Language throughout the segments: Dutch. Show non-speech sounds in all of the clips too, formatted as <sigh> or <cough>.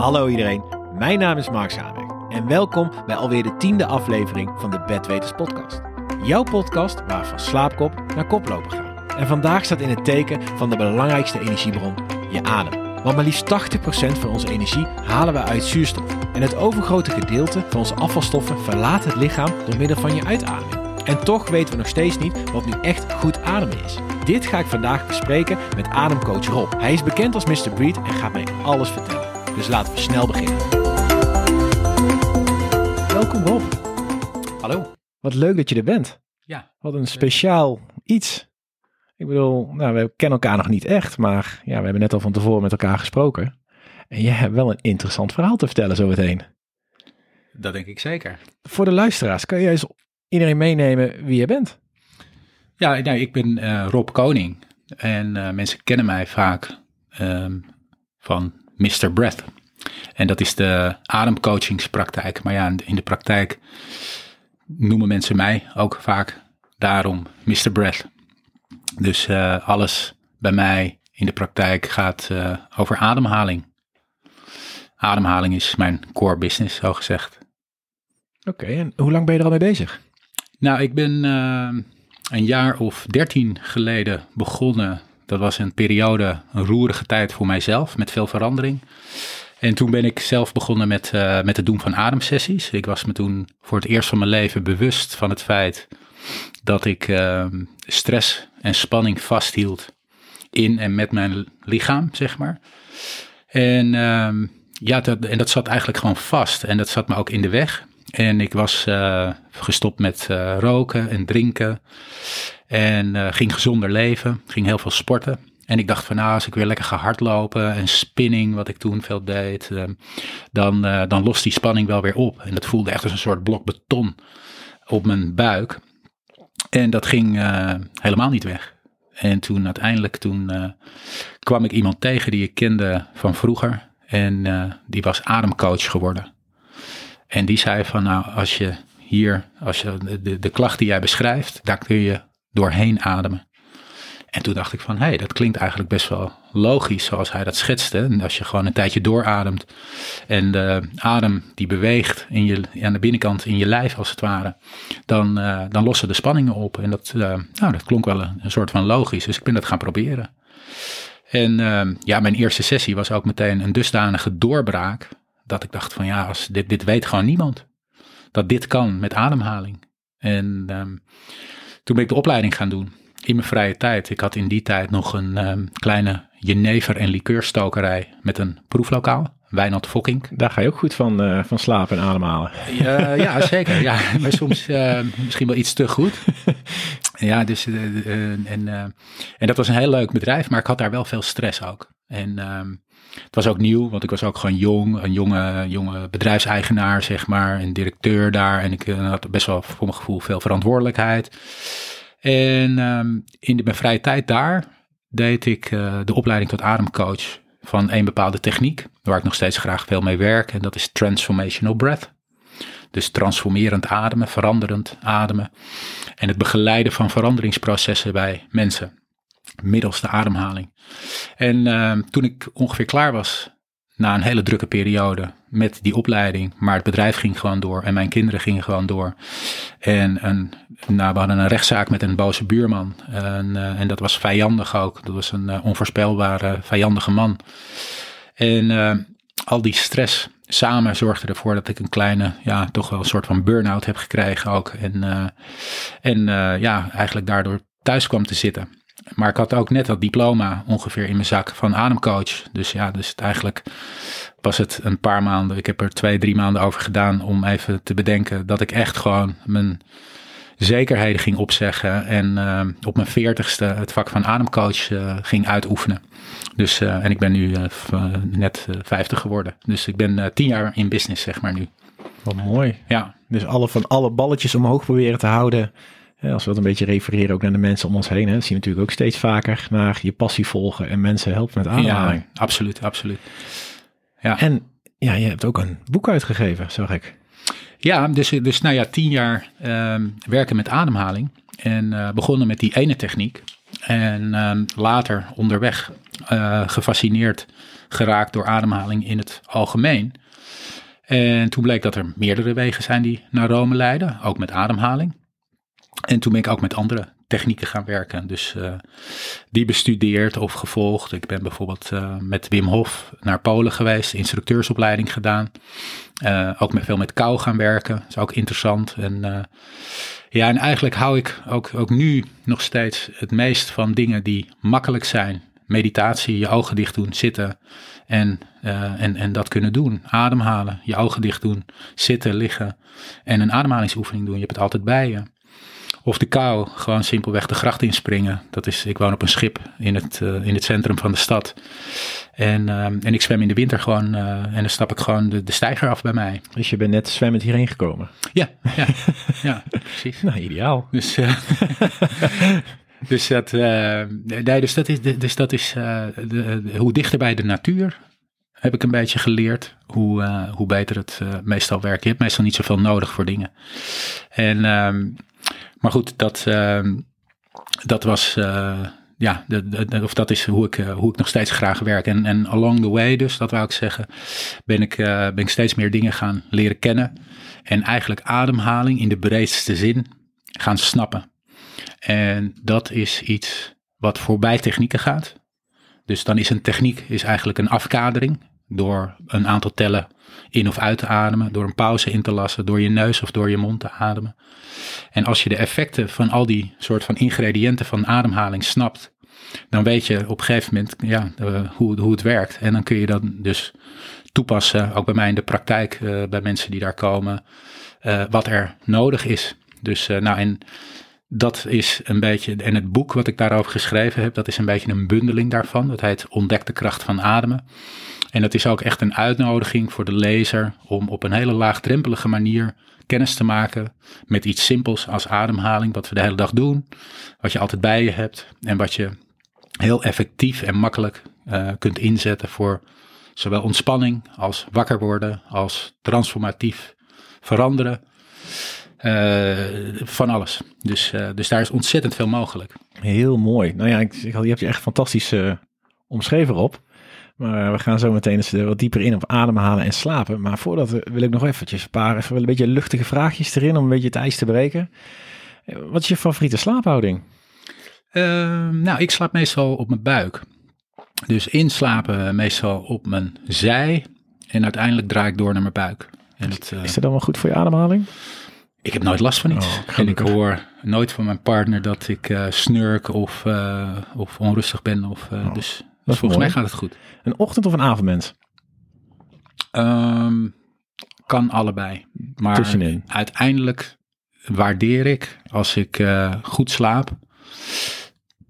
Hallo iedereen, mijn naam is Mark Zamek en welkom bij alweer de tiende aflevering van de Bedweters podcast. Jouw podcast waar we van slaapkop naar koplopen gaan. En vandaag staat in het teken van de belangrijkste energiebron, je adem. Want maar liefst 80% van onze energie halen we uit zuurstof. En het overgrote gedeelte van onze afvalstoffen verlaat het lichaam door middel van je uitademing. En toch weten we nog steeds niet wat nu echt goed ademen is. Dit ga ik vandaag bespreken met ademcoach Rob. Hij is bekend als Mr. Breed en gaat mij alles vertellen. Dus laten we snel beginnen. Welkom Rob. Hallo. Wat leuk dat je er bent. Ja. Wat een speciaal iets. Ik bedoel, nou, we kennen elkaar nog niet echt, maar ja, we hebben net al van tevoren met elkaar gesproken. En jij hebt wel een interessant verhaal te vertellen zo meteen. Dat denk ik zeker. Voor de luisteraars, kan jij eens iedereen meenemen wie je bent? Ja, nou, ik ben uh, Rob Koning. En uh, mensen kennen mij vaak um, van Mr. Breath. En dat is de ademcoachingspraktijk. Maar ja, in de praktijk noemen mensen mij ook vaak daarom Mr. Breath. Dus uh, alles bij mij in de praktijk gaat uh, over ademhaling. Ademhaling is mijn core business, zo gezegd. Oké, okay, en hoe lang ben je er al mee bezig? Nou, ik ben uh, een jaar of dertien geleden begonnen. Dat was een periode, een roerige tijd voor mijzelf, met veel verandering. En toen ben ik zelf begonnen met, uh, met het doen van ademsessies. Ik was me toen voor het eerst van mijn leven bewust van het feit dat ik uh, stress en spanning vasthield in en met mijn lichaam, zeg maar. En uh, ja, dat, en dat zat eigenlijk gewoon vast en dat zat me ook in de weg. En ik was uh, gestopt met uh, roken en drinken en uh, ging gezonder leven, ging heel veel sporten. En ik dacht van nou, als ik weer lekker ga hardlopen en spinning, wat ik toen veel deed, dan, dan lost die spanning wel weer op. En dat voelde echt als een soort blok beton op mijn buik. En dat ging helemaal niet weg. En toen uiteindelijk toen, kwam ik iemand tegen die ik kende van vroeger. En die was ademcoach geworden. En die zei van nou, als je hier, als je de, de klacht die jij beschrijft, daar kun je doorheen ademen. En toen dacht ik van, hé, hey, dat klinkt eigenlijk best wel logisch zoals hij dat schetste. En als je gewoon een tijdje doorademt en de adem die beweegt in je, aan de binnenkant in je lijf als het ware, dan, uh, dan lossen de spanningen op. En dat, uh, nou, dat klonk wel een, soort van logisch, dus ik ben dat gaan proberen. En uh, ja, mijn eerste sessie was ook meteen een dusdanige doorbraak, dat ik dacht van ja, als dit, dit weet gewoon niemand. Dat dit kan met ademhaling. En um, toen ben ik de opleiding gaan doen in mijn vrije tijd. Ik had in die tijd nog een um, kleine jenever- en likeurstokerij met een proeflokaal. Wijnand Fokking. Daar ga je ook goed van, uh, van slapen en ademhalen. Uh, ja, <laughs> zeker. Ja, maar soms uh, misschien wel iets te goed. <laughs> ja, dus en, en dat was een heel leuk bedrijf, maar ik had daar wel veel stress ook. En um, het was ook nieuw, want ik was ook gewoon jong, een jonge, jonge bedrijfseigenaar, zeg maar, en directeur daar. En ik had best wel voor mijn gevoel veel verantwoordelijkheid. En um, in de, mijn vrije tijd daar deed ik uh, de opleiding tot ademcoach van een bepaalde techniek, waar ik nog steeds graag veel mee werk. En dat is transformational breath. Dus transformerend ademen, veranderend ademen. En het begeleiden van veranderingsprocessen bij mensen. Middels de ademhaling. En uh, toen ik ongeveer klaar was na een hele drukke periode met die opleiding. Maar het bedrijf ging gewoon door en mijn kinderen gingen gewoon door. En een, nou, we hadden een rechtszaak met een boze buurman. En, uh, en dat was vijandig ook. Dat was een uh, onvoorspelbare, vijandige man. En uh, al die stress samen zorgde ervoor dat ik een kleine, ja, toch wel een soort van burn-out heb gekregen ook. En, en ja, eigenlijk daardoor thuis kwam te zitten. Maar ik had ook net dat diploma ongeveer in mijn zak van ademcoach. Dus ja, dus het eigenlijk was het een paar maanden. Ik heb er twee, drie maanden over gedaan om even te bedenken dat ik echt gewoon mijn zekerheden ging opzeggen. En uh, op mijn veertigste het vak van ademcoach uh, ging uitoefenen. Dus, uh, en ik ben nu net vijftig geworden. Dus ik ben tien jaar in business, zeg maar nu. Wat mooi. Ja. Dus alle, van alle balletjes omhoog proberen te houden als we dat een beetje refereren ook naar de mensen om ons heen, hè, zien we natuurlijk ook steeds vaker naar je passie volgen en mensen helpen met ademhaling. Ja, absoluut, absoluut. Ja. En ja, je hebt ook een boek uitgegeven, zag ik. Ja, dus, dus nou ja, tien jaar uh, werken met ademhaling en uh, begonnen met die ene techniek. En uh, later onderweg uh, gefascineerd geraakt door ademhaling in het algemeen. En toen bleek dat er meerdere wegen zijn die naar Rome leiden, ook met ademhaling. En toen ben ik ook met andere technieken gaan werken. Dus uh, die bestudeerd of gevolgd. Ik ben bijvoorbeeld uh, met Wim Hof naar Polen geweest, instructeursopleiding gedaan. Uh, ook met veel met kou gaan werken. Dat is ook interessant. En ja, en eigenlijk hou ik ook, ook nu nog steeds het meest van dingen die makkelijk zijn. Meditatie, je ogen dicht doen, zitten en, en, en dat kunnen doen. Ademhalen, je ogen dicht doen, zitten, liggen en een ademhalingsoefening doen. Je hebt het altijd bij je. Of de kou, gewoon simpelweg de gracht inspringen. Dat is, ik woon op een schip in het, uh, in het centrum van de stad. En, uh, en ik zwem in de winter gewoon uh, en dan stap ik gewoon de, de steiger af bij mij. Dus je bent net zwemmend hierheen gekomen? Ja, ja, ja precies. <laughs> Nou, ideaal. Dus, <laughs> dus, dat, nee, dus dat is, dus dat is de, hoe dichter bij de natuur heb ik een beetje geleerd hoe, hoe beter het meestal werkt. Je hebt meestal niet zoveel nodig voor dingen. En ehm, maar goed, dat, uh, dat was, uh, ja, of dat is hoe ik, uh, hoe ik nog steeds graag werk. En, en along the way dus, dat wou ik zeggen, ben ik, eh, ben ik steeds meer dingen gaan leren kennen. En eigenlijk ademhaling in de breedste zin gaan snappen. En dat is iets wat voorbij technieken gaat. Dus dan is een techniek is eigenlijk een afkadering door een aantal tellen in of uit te ademen, door een pauze in te lassen, door je neus of door je mond te ademen. En als je de effecten van al die soort van ingrediënten van ademhaling snapt, dan weet je op een gegeven moment ja, hoe, hoe het werkt. En dan kun je dat dus toepassen, ook bij mij in de praktijk, uh, bij mensen die daar komen, uh, wat er nodig is. Dus nou, en dat is een beetje, en het boek wat ik daarover geschreven heb, dat is een beetje een bundeling daarvan. Dat heet Ontdek de kracht van ademen. En dat is ook echt een uitnodiging voor de lezer om op een hele laagdrempelige manier kennis te maken met iets simpels als ademhaling, wat we de hele dag doen, wat je altijd bij je hebt en wat je heel effectief en makkelijk uh, kunt inzetten voor zowel ontspanning als wakker worden, als transformatief veranderen. Uh, van alles. Dus, uh, dus daar is ontzettend veel mogelijk. Heel mooi. Nou ja, ik, je hebt je echt fantastisch omschreven op. Maar we gaan zo meteen eens wat dieper in op ademhalen en slapen. Maar voordat wil ik nog eventjes een paar, even een beetje luchtige vraagjes erin om een beetje het ijs te breken. Wat is je favoriete slaaphouding? Uh, nou, ik slaap meestal op mijn buik. Dus inslapen meestal op mijn zij en uiteindelijk draai ik door naar mijn buik. En het, uh, is dat dan wel goed voor je ademhaling? Ik heb nooit last van iets. Oh, en ik hoor nooit van mijn partner dat ik uh, snurk of, of onrustig ben. Of, oh. Dus dat volgens mij gaat het goed. Een ochtend- of een avondmens? Um, kan allebei. Maar Tussenin. uiteindelijk waardeer ik als ik uh, goed slaap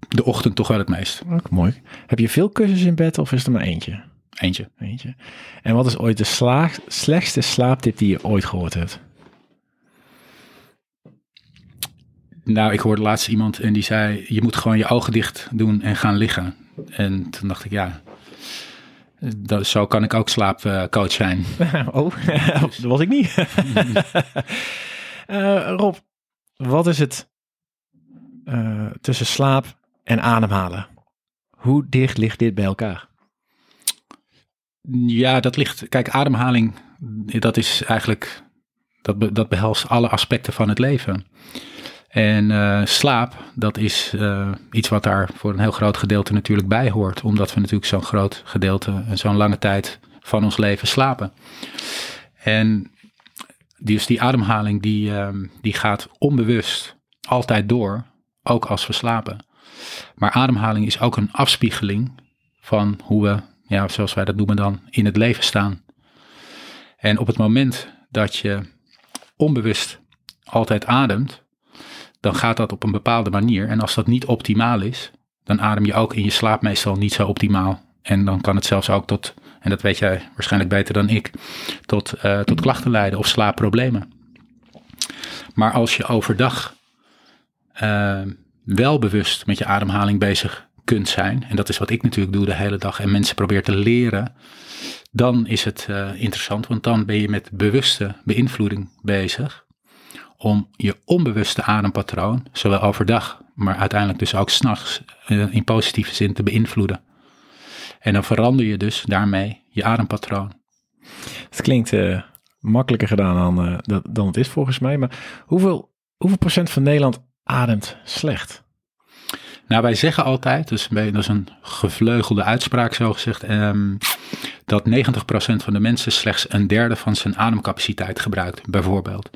de ochtend toch wel het meest. Ook mooi. Heb je veel kussens in bed of is er maar eentje? Eentje. Eentje. En wat is ooit de slaag, slechtste slaaptip die je ooit gehoord hebt? Nou, ik hoorde laatst iemand en die zei: Je moet gewoon je ogen dicht doen en gaan liggen. En toen dacht ik, ja, dat, zo kan ik ook slaapcoach zijn. <laughs> oh, <laughs> dat was ik niet. uh, <laughs> Rob, wat is het uh, tussen slaap en ademhalen? Hoe dicht ligt dit bij elkaar? Ja, dat ligt. Kijk, ademhaling, dat is eigenlijk. Dat, dat behelst alle aspecten van het leven. En uh, slaap, dat is uh, iets wat daar voor een heel groot gedeelte natuurlijk bij hoort. Omdat we natuurlijk zo'n groot gedeelte en zo'n lange tijd van ons leven slapen. En dus die ademhaling die, uh, die gaat onbewust altijd door, ook als we slapen. Maar ademhaling is ook een afspiegeling van hoe we, ja, zoals wij dat noemen dan, in het leven staan. En op het moment dat je onbewust altijd ademt, dan gaat dat op een bepaalde manier. En als dat niet optimaal is, dan adem je ook in je slaap meestal niet zo optimaal. En dan kan het zelfs ook tot, en dat weet jij waarschijnlijk beter dan ik, tot, uh, tot klachten leiden of slaapproblemen. Maar als je overdag uh, wel bewust met je ademhaling bezig kunt zijn, en dat is wat ik natuurlijk doe de hele dag, en mensen probeer te leren, dan is het uh, interessant, want dan ben je met bewuste beïnvloeding bezig om je onbewuste adempatroon, zowel overdag, maar uiteindelijk dus ook s'nachts, uh, in positieve zin te beïnvloeden. En dan verander je dus daarmee je adempatroon. Het klinkt uh, makkelijker gedaan dan, uh, dan het is volgens mij. Maar hoeveel, hoeveel procent van Nederland ademt slecht? Nou, wij zeggen altijd, dus dat is een gevleugelde uitspraak zo gezegd, um, dat 90% van de mensen slechts een derde van zijn ademcapaciteit gebruikt, bijvoorbeeld.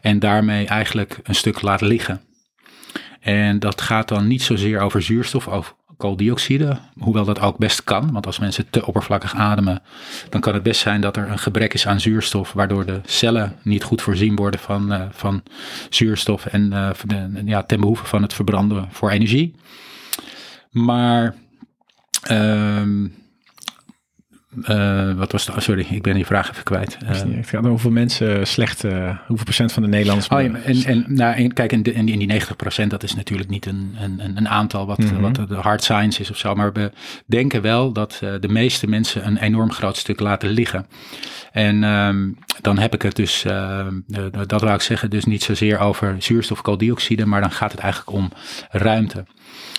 En daarmee eigenlijk een stuk laat liggen. En dat gaat dan niet zozeer over zuurstof of kooldioxide, hoewel dat ook best kan. Want als mensen te oppervlakkig ademen, dan kan het best zijn dat er een gebrek is aan zuurstof, waardoor de cellen niet goed voorzien worden van, uh, van zuurstof en uh, ja, ten behoeve van het verbranden voor energie. Maar uh, uh, wat was de, sorry, ik ben die vraag even kwijt. Uh, het gaat over hoeveel mensen slecht, uh, hoeveel procent van de Nederlanders... Oh, ja, en, en, nou, kijk, in, in, die 90 procent, dat is natuurlijk niet een, een, een aantal wat, mm -hmm. wat de hard science is of zo. Maar we denken wel dat de meeste mensen een enorm groot stuk laten liggen. En um, dan heb ik het dus, dat wou ik zeggen, dus niet zozeer over zuurstof, kooldioxide, maar dan gaat het eigenlijk om ruimte.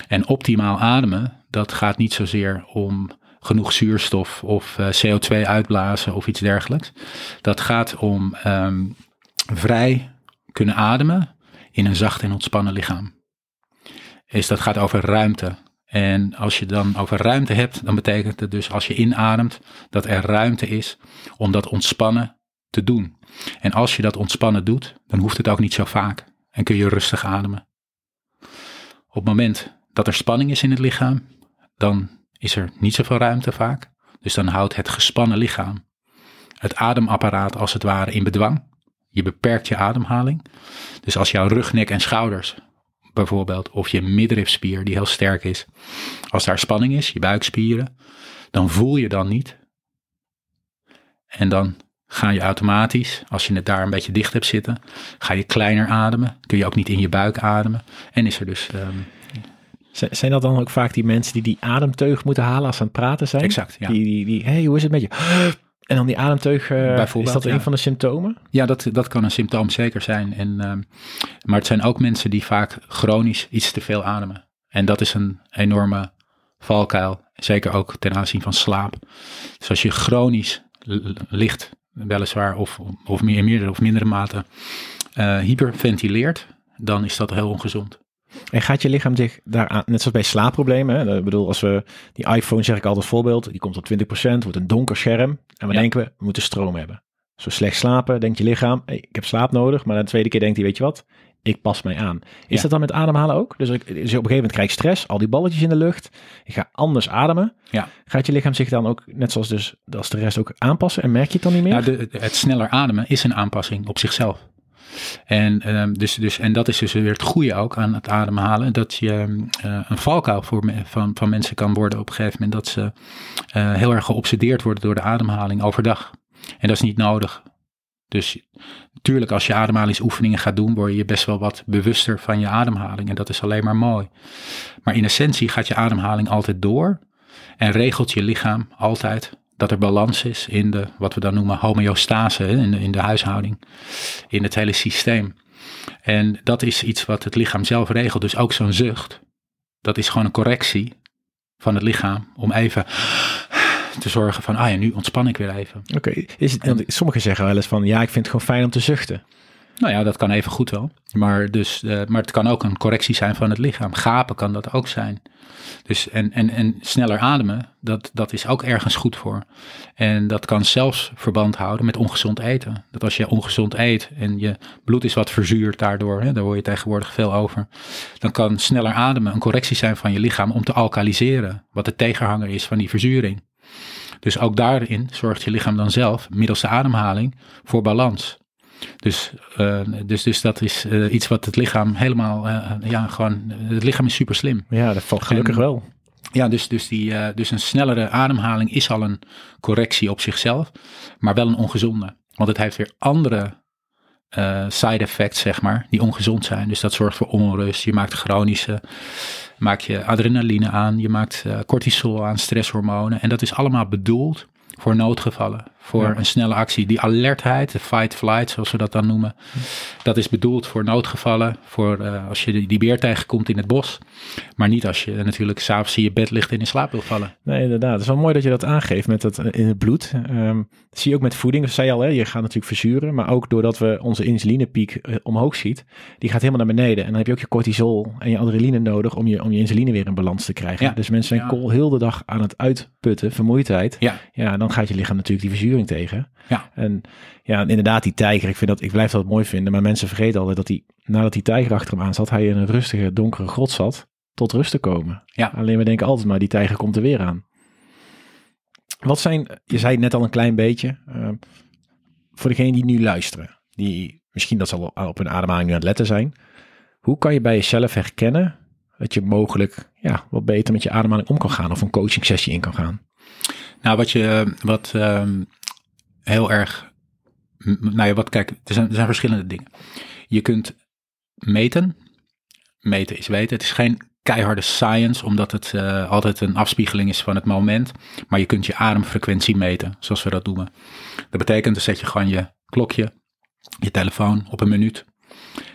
En optimaal ademen, dat gaat niet zozeer om genoeg zuurstof of uh, CO2 uitblazen of iets dergelijks. Dat gaat om um, vrij kunnen ademen in een zacht en ontspannen lichaam. Is dat gaat over ruimte. En als je dan over ruimte hebt, dan betekent het dus als je inademt dat er ruimte is om dat ontspannen te doen. En als je dat ontspannen doet, dan hoeft het ook niet zo vaak en kun je rustig ademen. Op het moment dat er spanning is in het lichaam, dan is er niet zoveel ruimte vaak. Dus dan houdt het gespannen lichaam het ademapparaat als het ware in bedwang. Je beperkt je ademhaling. Dus als jouw rug, nek en schouders bijvoorbeeld, of je midrifspier die heel sterk is, als daar spanning is, je buikspieren, dan voel je dan niet. En dan ga je automatisch, als je het daar een beetje dicht hebt zitten, ga je kleiner ademen. Kun je ook niet in je buik ademen. En is er dus um, zijn dat dan ook vaak die mensen die die ademteug moeten halen als ze aan het praten zijn? Exact, ja. Die, die, die hey, hoe is het met je? En dan die ademteug, uh, is dat een van de symptomen? Ja, dat, dat kan een symptoom zeker zijn. En, uh, maar het zijn ook mensen die vaak chronisch iets te veel ademen. En dat is een enorme valkuil, zeker ook ten aanzien van slaap. Dus als je chronisch ligt, weliswaar, of, of meer in meerdere of mindere mate uh, hyperventileert, dan is dat heel ongezond. En gaat je lichaam zich daaraan, net zoals bij slaapproblemen, hè? ik bedoel, als we die iPhone zeg ik altijd voorbeeld, die komt op 20%, wordt een donker scherm en we denken we, we moeten stroom hebben. Zo slecht slapen, denkt je lichaam, hey, ik heb slaap nodig, maar de tweede keer denkt hij, weet je wat, ik pas mij aan. Is ja. dat dan met ademhalen ook? Dus, ik, dus op een gegeven moment krijg ik stress, al die balletjes in de lucht, ik ga anders ademen. Ja. Gaat je lichaam zich dan ook, net zoals dus als de rest ook aanpassen en merk je het dan niet meer? De, het sneller ademen is een aanpassing op zichzelf. En, um, dus, dus, en dat is dus weer het goede ook aan het ademhalen. Dat je uh, een valkuil voor van, van mensen kan worden op een gegeven moment. Dat ze uh, heel erg geobsedeerd worden door de ademhaling overdag. En dat is niet nodig. Dus natuurlijk als je ademhalingsoefeningen gaat doen, word je best wel wat bewuster van je ademhaling. En dat is alleen maar mooi. Maar in essentie gaat je ademhaling altijd door. En regelt je lichaam altijd dat er balans is in de, wat we dan noemen homeostase, in de, in de huishouding, in het hele systeem. En dat is iets wat het lichaam zelf regelt. Dus ook zo'n zucht, dat is gewoon een correctie van het lichaam om even te zorgen van, ah ja, nu ontspan ik weer even. Oké, okay. sommigen zeggen wel eens van, ja, ik vind het gewoon fijn om te zuchten. Nou ja, dat kan even goed wel. Maar, dus, uh, maar het kan ook een correctie zijn van het lichaam. Gapen kan dat ook zijn. Dus en, en, en sneller ademen, dat, dat is ook ergens goed voor. En dat kan zelfs verband houden met ongezond eten. Dat als je ongezond eet en je bloed is wat verzuurd daardoor, hè, daar hoor je tegenwoordig veel over, dan kan sneller ademen een correctie zijn van je lichaam om te alkaliseren, wat de tegenhanger is van die verzuring. Dus ook daarin zorgt je lichaam dan zelf, middels de ademhaling, voor balans. Dus, uh, dus, dus dat is uh, iets wat het lichaam helemaal, uh, ja, gewoon, het lichaam is super slim. Ja, dat valt gelukkig en, wel. Ja, dus, dus, die, dus een snellere ademhaling is al een correctie op zichzelf, maar wel een ongezonde. Want het heeft weer andere side effects, zeg maar, die ongezond zijn. Dus dat zorgt voor onrust. Je maakt chronische, maak je adrenaline aan, je maakt cortisol aan, stresshormonen. En dat is allemaal bedoeld voor noodgevallen voor Ja. een snelle actie. Die alertheid, de fight-flight, zoals we dat dan noemen, dat is bedoeld voor noodgevallen, voor eh, als je die, beer tegenkomt in het bos. Maar niet als je natuurlijk s'avonds in je bed ligt en in slaap wil vallen. Nee, inderdaad. Het is wel mooi dat je dat aangeeft met dat eh, in het bloed. Ehm, dat zie je ook met voeding. Dat zei je al, hè? je gaat natuurlijk verzuren. Maar ook doordat we onze insulinepiek eh, omhoog schiet, die gaat helemaal naar beneden. En dan heb je ook je cortisol en je adrenaline nodig om je, om je insuline weer in balans te krijgen. Ja. Dus mensen zijn Ja. kool heel de dag aan het uitputten, vermoeidheid. Ja. Ja, dan gaat je lichaam natuurlijk die verzuring tegen. Ja. En ja, inderdaad, die tijger, ik, vind dat, ik blijf dat mooi vinden. Maar mensen vergeten altijd dat hij, nadat die tijger achter hem aan zat, hij in een rustige, donkere grot zat, tot rust te komen. Ja. Alleen we denken altijd maar, die tijger komt er weer aan. Wat zijn, je zei net al een klein beetje, eh, voor degenen die nu luisteren, die misschien dat ze al op hun ademhaling nu aan het letten zijn. Hoe kan je bij jezelf herkennen dat je mogelijk ja, wat beter met je ademhaling om kan gaan of een coaching sessie in kan gaan? Nou, wat je, wat ehm, heel erg, nou ja, wat kijk, er zijn, er zijn verschillende dingen. Je kunt meten. Meten is weten. Het is geen keiharde science, omdat het eh, altijd een afspiegeling is van het moment. Maar je kunt je ademfrequentie meten, zoals we dat noemen. Dat betekent, dan zet je gewoon je klokje, je telefoon op een minuut.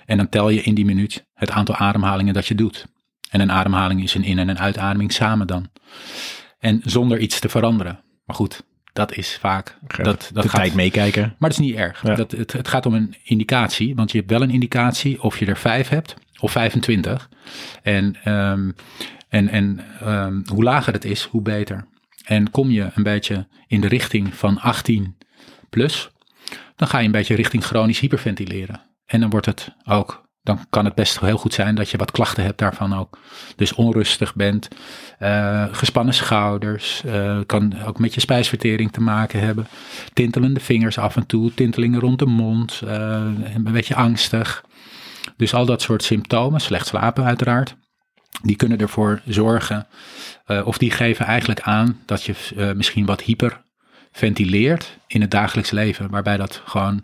En dan tel je in die minuut het aantal ademhalingen dat je doet. En een ademhaling is een in- en een uitademing samen dan. En zonder iets te veranderen. Maar goed, dat is vaak. Dat, dat de gaat, tijd meekijken. maar dat is niet erg. Ja. Dat, het, het gaat om een indicatie, want je hebt wel een indicatie of je er vijf hebt of 25. En, ehm, en, en ehm, hoe lager het is, hoe beter. En kom je een beetje in de richting van 18 plus, dan ga je een beetje richting chronisch hyperventileren. En dan wordt het ook, dan kan het best heel goed zijn dat je wat klachten hebt daarvan ook. Dus onrustig bent, eh, gespannen schouders, eh, kan ook met je spijsvertering te maken hebben. Tintelende vingers af en toe, tintelingen rond de mond, eh, een beetje angstig. Dus al dat soort symptomen, slecht slapen uiteraard, die kunnen ervoor zorgen, of die geven eigenlijk aan dat je misschien wat hyperventileert in het dagelijks leven, waarbij dat gewoon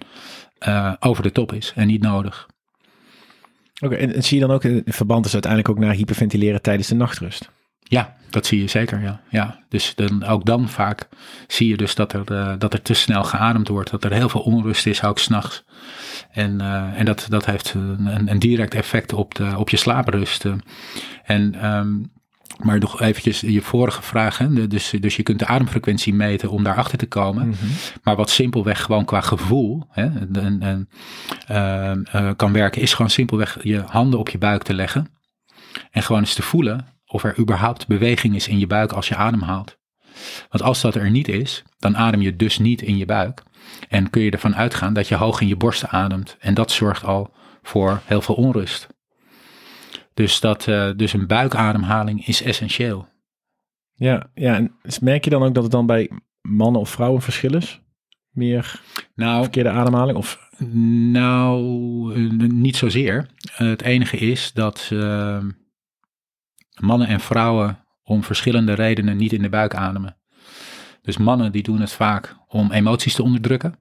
over de top is en niet nodig. Oké, en, zie je dan ook in verband is uiteindelijk ook naar hyperventileren tijdens de nachtrust? Ja, dat zie je zeker, ja. ja. Dus dan, ook dan vaak zie je dus dat er, eh, dat er te snel geademd wordt. Dat er heel veel onrust is, ook s'nachts. En, eh, en dat, dat heeft een, een direct effect op, de, op je slaaprust. eh. En, ehm, maar nog eventjes je vorige vraag. Hè? Dus, dus je kunt de ademfrequentie meten om daarachter te komen. Maar wat simpelweg gewoon qua gevoel hè, en, en, ehm, eh, kan werken, is gewoon simpelweg je handen op je buik te leggen. En gewoon eens te voelen of er überhaupt beweging is in je buik als je ademhaalt. Want als dat er niet is, dan adem je dus niet in je buik. En kun je ervan uitgaan dat je hoog in je borst ademt. En dat zorgt al voor heel veel onrust. Dus, dat, eh, dus een buikademhaling is essentieel. Ja, ja, en merk je dan ook dat het dan bij mannen of vrouwen verschil is? Meer Nou, verkeerde ademhaling? Of Nou, eh, niet zozeer. Eh, het enige is dat eh, mannen en vrouwen om verschillende redenen niet in de buik ademen. Dus mannen die doen het vaak om emoties te onderdrukken.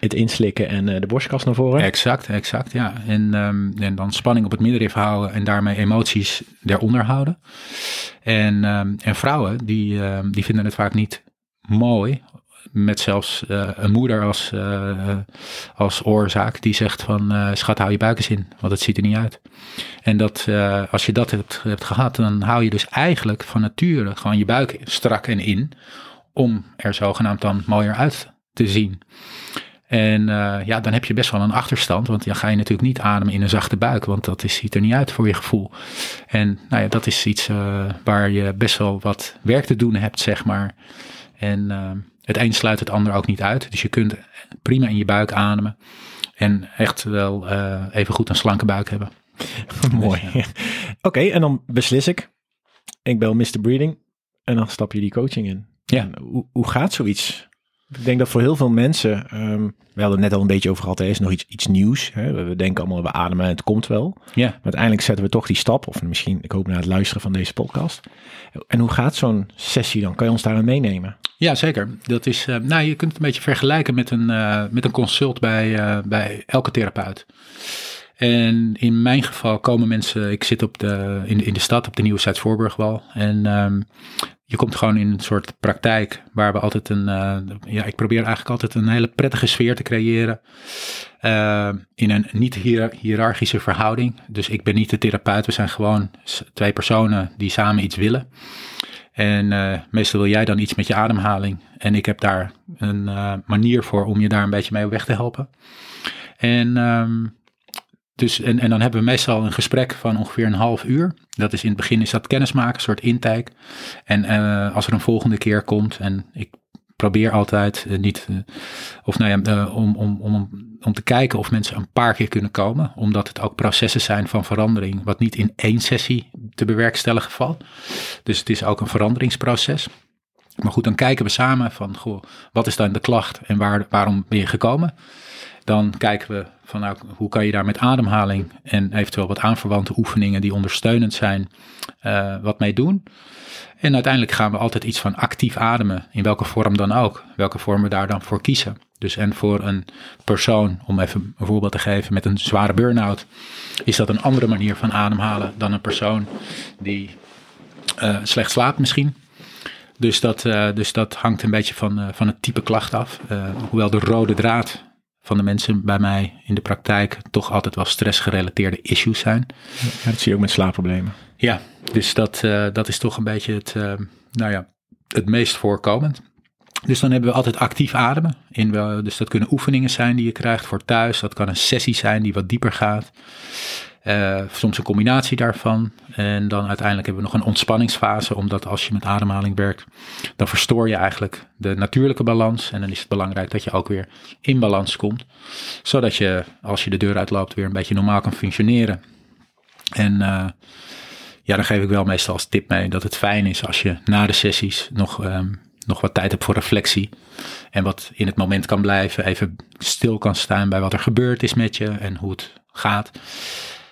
Het inslikken en eh, de borstkas naar voren? Exact, exact, ja. En, ehm, en dan spanning op het middenrif houden en daarmee emoties eronder houden. En, ehm, en vrouwen, die, ehm, die vinden het vaak niet mooi. Met zelfs eh, een moeder als, eh, als oorzaak die zegt van schat hou je buik eens in, want het ziet er niet uit. En dat, als je dat hebt, hebt gehad, dan hou je dus eigenlijk van nature gewoon je buik strak en in. Om er zogenaamd dan mooier uit te zien. En eh, ja, dan heb je best wel een achterstand, want dan ga je natuurlijk niet ademen in een zachte buik, want dat is, ziet er niet uit voor je gevoel. En nou ja, dat is iets eh, waar je best wel wat werk te doen hebt, zeg maar. En eh, het een sluit het ander ook niet uit. Dus je kunt prima in je buik ademen en echt wel even goed een slanke buik hebben. <laughs> Mooi. <laughs> Oké, en dan beslis ik. Ik bel Mr. Breeding. En dan stap je die coaching in. Ja. En hoe, hoe gaat zoiets? Ik denk dat voor heel veel mensen, ehm, we hadden het net al een beetje over gehad, er is nog iets, iets nieuws. Hè? We, we denken allemaal, we ademen en het komt wel. Ja. Maar uiteindelijk zetten we toch die stap, of misschien, ik hoop na het luisteren van deze podcast. En hoe gaat zo'n sessie dan? Kan je ons daarin meenemen? Ja, zeker. Dat is, eh, nou, je kunt het een beetje vergelijken met een, eh, met een consult bij, eh, bij elke therapeut. En in mijn geval komen mensen, ik zit op de, in, de, in de stad op de Nieuwe Zuid-Voorburgwal. En ehm, je komt gewoon in een soort praktijk waar we altijd een, uh, ja, ik probeer eigenlijk altijd een hele prettige sfeer te creëren. Uh, in een niet hier hiërarchische verhouding. Dus ik ben niet de therapeut, we zijn gewoon twee personen die samen iets willen. En uh, meestal wil jij dan iets met je ademhaling. En ik heb daar een manier voor om je daar een beetje mee weg te helpen. En um, dus, en, en dan hebben we meestal een gesprek van ongeveer een half uur. Dat is in het begin is dat kennismaken, een soort intake. En uh, als er een volgende keer komt, en ik probeer altijd uh, niet, uh, of nou ja, om, om, om, om te kijken of mensen een paar keer kunnen komen. Omdat het ook processen zijn van verandering, wat niet in één sessie te bewerkstelligen valt. Dus het is ook een veranderingsproces. Maar goed, dan kijken we samen van, goh, wat is dan de klacht en waar, waarom ben je gekomen? Dan kijken we van nou, hoe kan je daar met ademhaling en eventueel wat aanverwante oefeningen die ondersteunend zijn, uh, wat mee doen. En uiteindelijk gaan we altijd iets van actief ademen, in welke vorm dan ook, welke vorm we daar dan voor kiezen. Dus en voor een persoon, om even een voorbeeld te geven, met een zware burn-out, is dat een andere manier van ademhalen dan een persoon die uh, slecht slaapt misschien. Dus dat, uh, dus dat hangt een beetje van, van het type klacht af. hoewel de rode draad van de mensen bij mij in de praktijk toch altijd wel stressgerelateerde issues zijn. Ja, dat zie je ook met slaapproblemen. Ja, dus dat, uh, dat is toch een beetje het, uh, nou ja, het meest voorkomend. Dus dan hebben we altijd actief ademen. In wel, dus dat kunnen oefeningen zijn die je krijgt voor thuis. Dat kan een sessie zijn die wat dieper gaat. Uh, soms een combinatie daarvan. En dan uiteindelijk hebben we nog een ontspanningsfase, omdat als je met ademhaling werkt, dan verstoor je eigenlijk de natuurlijke balans. En dan is het belangrijk dat je ook weer in balans komt, zodat je als je de deur uitloopt weer een beetje normaal kan functioneren. En uh, ja, dan geef ik wel meestal als tip mee dat het fijn is als je na de sessies nog, um, nog wat tijd hebt voor reflectie. En wat in het moment kan blijven, even stil kan staan bij wat er gebeurd is met je en hoe het gaat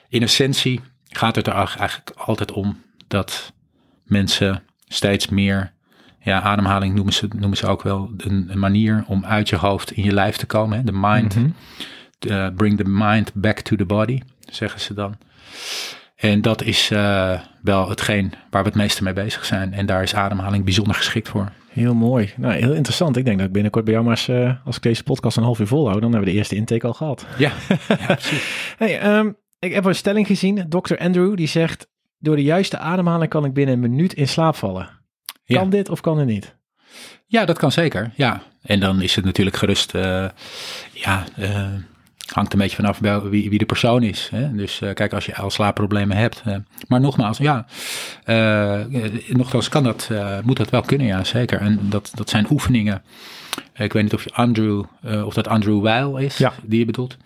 in essentie gaat het er eigenlijk altijd om dat mensen steeds meer, ja, ademhaling noemen ze, noemen ze ook wel een, een manier om uit je hoofd in je lijf te komen. Hè? De mind, mm -hmm. uh, bring the mind back to the body, zeggen ze dan. En dat is uh, wel hetgeen waar we het meeste mee bezig zijn. En daar is ademhaling bijzonder geschikt voor. Heel mooi. Nou, heel interessant. Ik denk dat ik binnenkort bij jou maar eens, uh, als ik deze podcast een half uur volhoud, dan hebben we de eerste intake al gehad. Ja, <laughs> ja precies. hey, um, ik heb een stelling gezien, Dr. Andrew, die zegt: Door de juiste ademhaling kan ik binnen een minuut in slaap vallen. Kan ja. dit of kan het niet? Ja, dat kan zeker. Ja. En dan is het natuurlijk gerust, uh, ja, uh, hangt een beetje vanaf wie, wie de persoon is. Hè? Dus uh, kijk, als je al slaapproblemen hebt. maar nogmaals, ja, nogmaals kan dat, moet dat wel kunnen, ja, zeker. En dat, dat zijn oefeningen. Ik weet niet of je Andrew, uh, of dat Andrew Weil is, ja. die je bedoelt.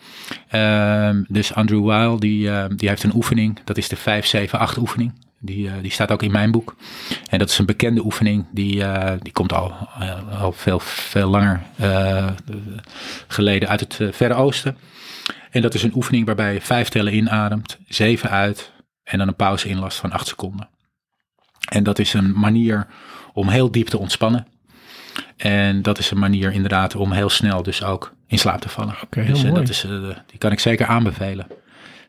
Um, dus Andrew Weil, die, uh, die heeft een oefening, dat is de 5-7-8 oefening. Die, uh, die staat ook in mijn boek. En dat is een bekende oefening, die, die komt al, al veel, veel langer geleden uit het Verre Oosten. En dat is een oefening waarbij je vijf tellen inademt, zeven uit en dan een pauze inlast van acht seconden. En dat is een manier om heel diep te ontspannen. En dat is een manier inderdaad om heel snel dus ook in slaap te vallen. Okay, dus mooi. dat is, uh, die kan ik zeker aanbevelen.